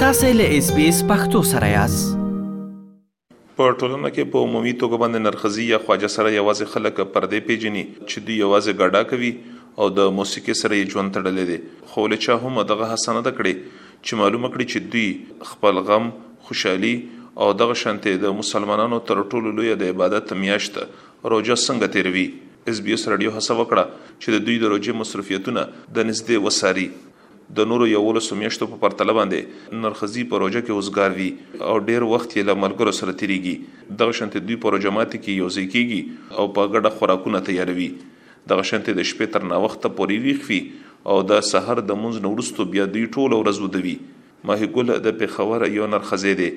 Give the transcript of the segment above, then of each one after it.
تاسو له اس بي اس پختو سره یاست په ټولنه کې په عمومي توګه باندې نرخزي یا خواجه سره یوازې خلک پردې پیژني چې دوی یوازې ګډا کوي او د موسیقي سره یې ژوند تړلی دی خو ولې چا هم دغه هڅه نه ده کړې چې معلومه کړي چې دوی خپل غم خوشحالي او دغه شانتې د مسلمانانو تر ټولو لویه د عبادت میاشت روژه څنګه تېروي؟ اېس بي اېس راډیو هڅه وکړه چې د دوی د روژې مصروفیتونه د نږدې وڅاري. د نورو یوولسو میاشتو په پرتله باندې نرښځي په روژه کې وزګار وي او ډېر وخت یې له ملګرو سره تېرېږي. دغه شانتې دوی په روژه ماتي کې یو ځای کېږي او په ګډه خوراکونه تیاروي. دغه شانتې د شپې تر ناوخته پورې ویښ وي او د سحر د لمونځ نه وروسته بیا دوی ټوله ورځ وده وي. ماهي ګل د پېښور يو نرښځی دی،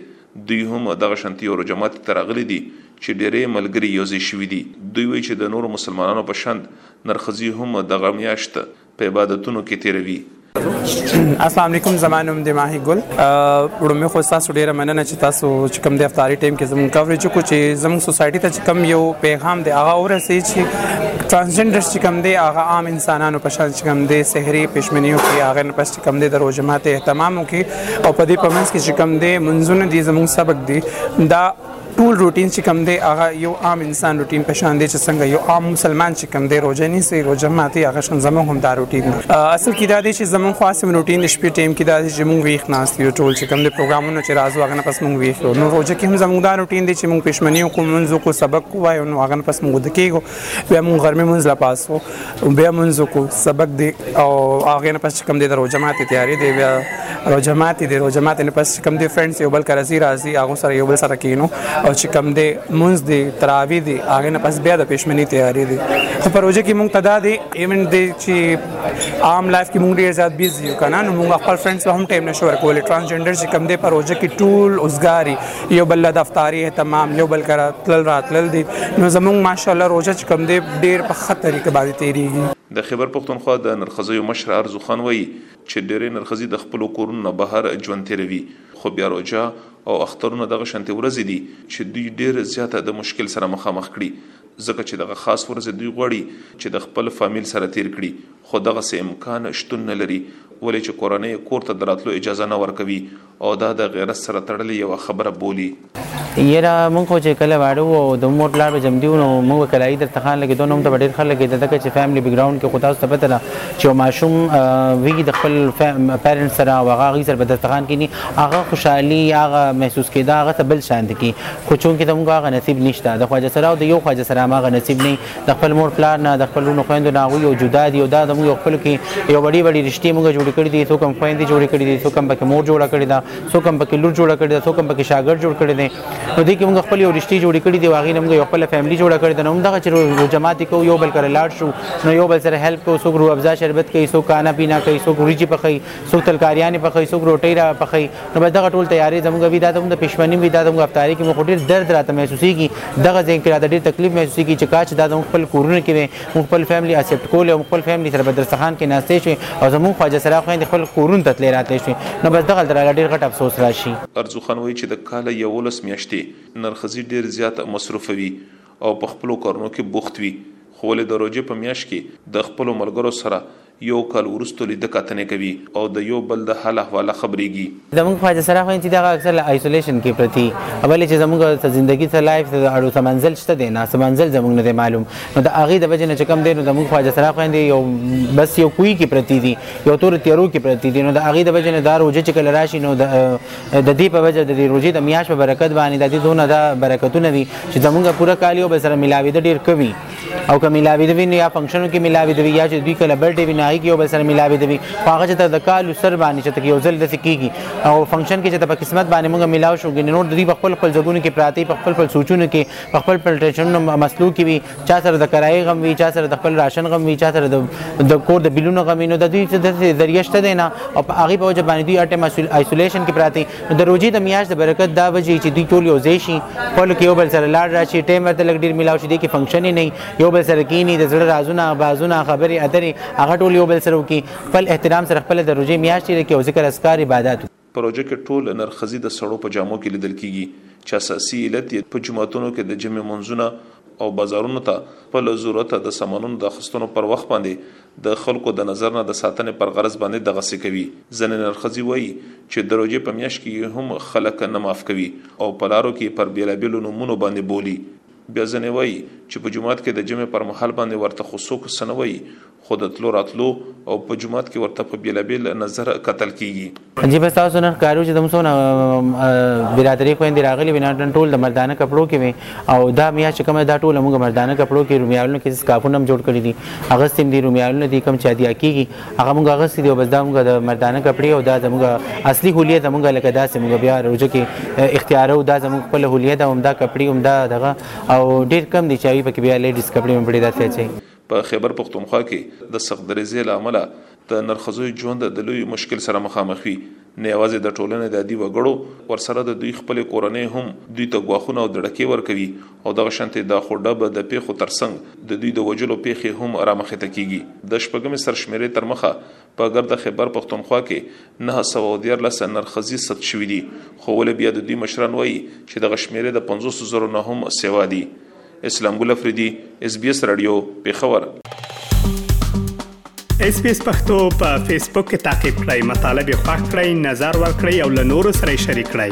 دوی هم دغه شانتې يو روژهماتي ته راغلي دي چې ډېری يې ملګري يوځای شوي دي. دوی وايي چې د نورو مسلمانانو په شان نرښځي هم دغه مياشت په عبادتونو کې تېروي. اسلام علیکم زما نوم دی ماهی ګل وړمې خو تاسو ډیره مننه چې تاسو چې کوم د افطاری ټیم کې زموږ کوریج کو چې زموږ سوسایټي ته چې کوم یو پیغام دی هغه ورسې چې ترانسجندر چې کوم دی هغه عام انسانانو په شان چې کوم دی سحری پښمنیو کې هغه نه پس کم دی د روزه ماته اهتمام وکي او په دې پمنس کې چې کم دی منځونه دي زموږ سبق دي دا ټول روټین چې کم دی هغه یو عام انسان روټین په شان دی چې څنګه یو عام مسلمان چې کم دی روزه نیسي روزه ماتي هغه شان زموږ هم دا روټین اصل کې دا دی چې زموږ خاص روټین شپې ټیم کې دا دی چې موږ ویښ ناست یو ټول چې کم دی پروګرامونه چې راځو هغه پس موږ ویښ نو روزه کې هم زموږ دا روټین دی چې موږ پښمنی او کوم منځو کو سبق وایو نو هغه پس موږ د کېګو بیا مونږ غرمې مونږ لا پاسو بیا مونږ کو سبق دی او هغه نه پس کم دی درو جماعت تیاری دی بیا رو جماعت دی رو جماعت نه پس کم دی فرندز یو بل کرزی راځي هغه سره یو بل سره کینو او چې کم دی مونږ دی تراوی دی هغه نه پس بیا د پښمنی تیاری دی خو پروژه کې مونږ تدا دی ایونت دی چې عام لایف کې مونږ ډیر زیات بیزی یو کنه نو مونږ خپل فرندز هم ټایم نشو ورکول ترانسجندر چې کم دی پروژه کې ټول اوسګاری یو بل د افطاری اهتمام یو بل کرا تل راتل دي نو زمونږ ماشاءالله روزه چې کم دی ډیر په ښه طریقه باندې تیریږي د خیبر پښتونخوا د نرخزیو مشر ارزو خان وایي چې ډیری نرخزي د خپلو کورونو نه بهر ژوند تیروي خو بیا روژه او اخترونه دغه شانتې ورځې دي چې دوی ډیر زیات د مشکل سره مخامخ کړي ځکه چې دغه خاص ورځې دوی غواړي چې د خپل فامیل سره تیر کړي خو دغسې امکان شتون نه لري ولې چې کورنۍ یې کور ته د راتلو اجازه نه ورکوي او دا د غیرت سره تړلې یوه خبره بولي. یره مونږ خو چې کله واړه وو او د مور پلار به جمدي نو مونږ به کلايي درته خان لګېدو نو موږ ته ډېر ښه لګېده ځکه چې فیملي بګراونډ کې خو تاسو ته پته ده چې یو ماشوم ویږي د خپل پیرنټ سره او هغه هغوی سره په دسترخوان کېني هغه خوشحالي هغه محسوس کېده هغه څه بل شان دي کي خو چونکې زموږ هغه نصیب نشته د خواجه سراو د یو خواجه سره هم هغه نصیب نه د خپل مور پلار نه د خپل ورونو خويندو نه هغوی یو جدا دي او دا زموږ یو خپل کې یو وړي وړي رشتې موږ جوړې کړې دي څوک هم خویندې جوړې کړې دي څوک هم پکې مور جوړه کړې ده څوک هم پکې لور جوړه کړې ده څوک هم پکې شاګرد جوړ کړی دی نو دې کې موږ خپل یو رشتې جوړې کړې دي هغوی نه موږ یو خپله فیملي جوړه کړې ده نو همدغه چې جماعت کوو یو بل کره لاړ شو نو یو بل سره هیلپ کوو څوک روح افزا شربت کوي څوک کانا پینا کوي څوک وریجې پخوي څوک تلکاریانې پخې څوک روټۍ را پخې نو بس دغه ټول تیارې زموږ وي دا زموږ د پښمني وي دا زموږ افطاري کې موږ ډېر درد راته محسوسېږي دغه ځای کې راته ډېر تکلیف محسوسېږي چې کاش دا زموږ خپل کورونه کې وي موږ خپل فیملی اسپټ کول او خپل فیملی سره بدرستخان کې ناشته شي او زموږ خواجه سره خويند خپل کورونه ته تللی راته شي نو بس دغه درا ډېر غټ افسوس راشي ارزو خان وایي چې د کال یوولس میاشتې نرښځي ډېر زیات مصروفه وي او په خپلو کارونو کې بوخت وي خو ولې د روژې په میاشت کې د خپلو ملګرو سره يو کال وروسته ليده کتنې کوي او د يو بل د حال احواله خبريږي. زموږ خواجه سره خويندې چې دغه اکثر ايسوليشن کې پرتي ولې چې زموږ څه زندګي څه لايف څه د اړو څه منزل شته دی نه څه منزل زموږ نه دی معلوم نو د هغې د وجې نه چې کوم دی نو زموږ خواجه سره خويندې يو بس يو کوي کې پرتي دي يو تور تيارو کې پرتي دي نو د هغې د وجې نه دا روژه چې کله راشي نو د دې په وجه د دې روژې د مياشت په برکت باندې د دې دونه دا برکتونه دي چې زموږ پوره کال يو بل سره ملاويده ډېر کوي. او که ملاوي دوی نو یا فنکشنو کې ملاوي دوی یا چې دوی کله بل ډیوی نه یو بل سره ملاوي دوی خو هغه چې ته د کال سر باندې چې ته یو ځل د سکیږي او فنکشن کې چې ته په قسمت باندې موږ ملاو شو ګنې نور دوی په خپل خپل ځګونو کې پراتی په خپل خپل سوچونو کې په خپل خپل ټینشنونو مسلو کې وي چا سره د کرایې غم وي چا سره د خپل راشن غم وي چا سره د کور د بلونو غم نو د دوی چې د ذریعہ شته نه او هغه په وجه باندې دوی اټه مسول آیسولیشن کې پراتی نو د روزي د میاش د برکت دا وجه چې دوی ټول یو ځای شي خپل کې یو بل سره لاړ راشي ټیم ورته لګ ډیر ملاو شي د کې فنکشن نه یو بل سره کینی د زړه رازونه بازونه خبرې اترې هغه ټول یو بل سره وکي خپل احترام سره خپل د روزي میاش لري کې او ذکر اسکار عبادت په روژه کې ټول نرخزي د سړو په جامو کې لیدل کیږي چې اساسي علت یې په جماعتونو کې د جمع منځونه او بازارونو ته خپل ضرورت د سامانونو د اخستنو پر وخت باندې د خلکو د نظر نه د ساتنې پر غرض باندې دغسې کوي، ځنې نرښځي وايي چې د روژې په مياشت کې يې هم خلک نه معاف کوي او په لارو کې يې پر بېلابېلو نومونو باندې بولي، بيا ځنې وايي چې په جومات کې د جمعې پر مهال باندې ورته خو څوک څه نه وايي خو د تلو راتلو او په جومات کې ورته په بېلابېل نظر کتل کېږي. جی بس تاسو نه ښکارو چې تم سونه برادری خويندې راغلي وي نه ټول د مردانه کپړو کې وي او دا میا چې کومه دا ټول موږ مردانه کپړو کې رومیالونو کې سکافونه جوړ کړی دي هغه سیم دي رومیالونه دي کوم چا دیا کیږي هغه موږ هغه سړي بس دا موږ د مردانه کپړې او دا زموږ اصلي هولیه زموږ لکه دا سیم موږ بیا روزه کې اختیار او دا زموږ خپل هولیه دا هم دا کپړې هم دا دغه او ډیر کم دي چې وي پکې بیا لیډیز کپړې هم پړې داتې چي په خېبر پښتونخوا کې د سخت درېزې له امله د نرښځو ژوند د لوی مشکل سره مخامخ وي نه یوازې د ټولنې د عادي وګړو ورسره د دوی خپل کورنۍ هم دوی ته غواخونه او دړکې ورکوي او دغه شانتې د خوډب د پیښو ترڅنګ د دوی د وجلو پیښې هم رامخې ته کیږي د شپږمې سرشمیرې تر مخه په ګرده خېبر پښتونخوا کې نهه سوه او دیارلس نرښځي ثبت شوي دي خو ولې بیا د دوی مشران وایي چې دغه شمېرې د پنځوسو زرو نه هم سېوا دي. اسلام ګل افریدي، اس بي اس راډیو، پېښور. اس بي اس پښتو په فیسبوک کې تا کې پلی مطلب یې خوښ کړئ نظر ور کړئ او له نورو سره شریک کړئ.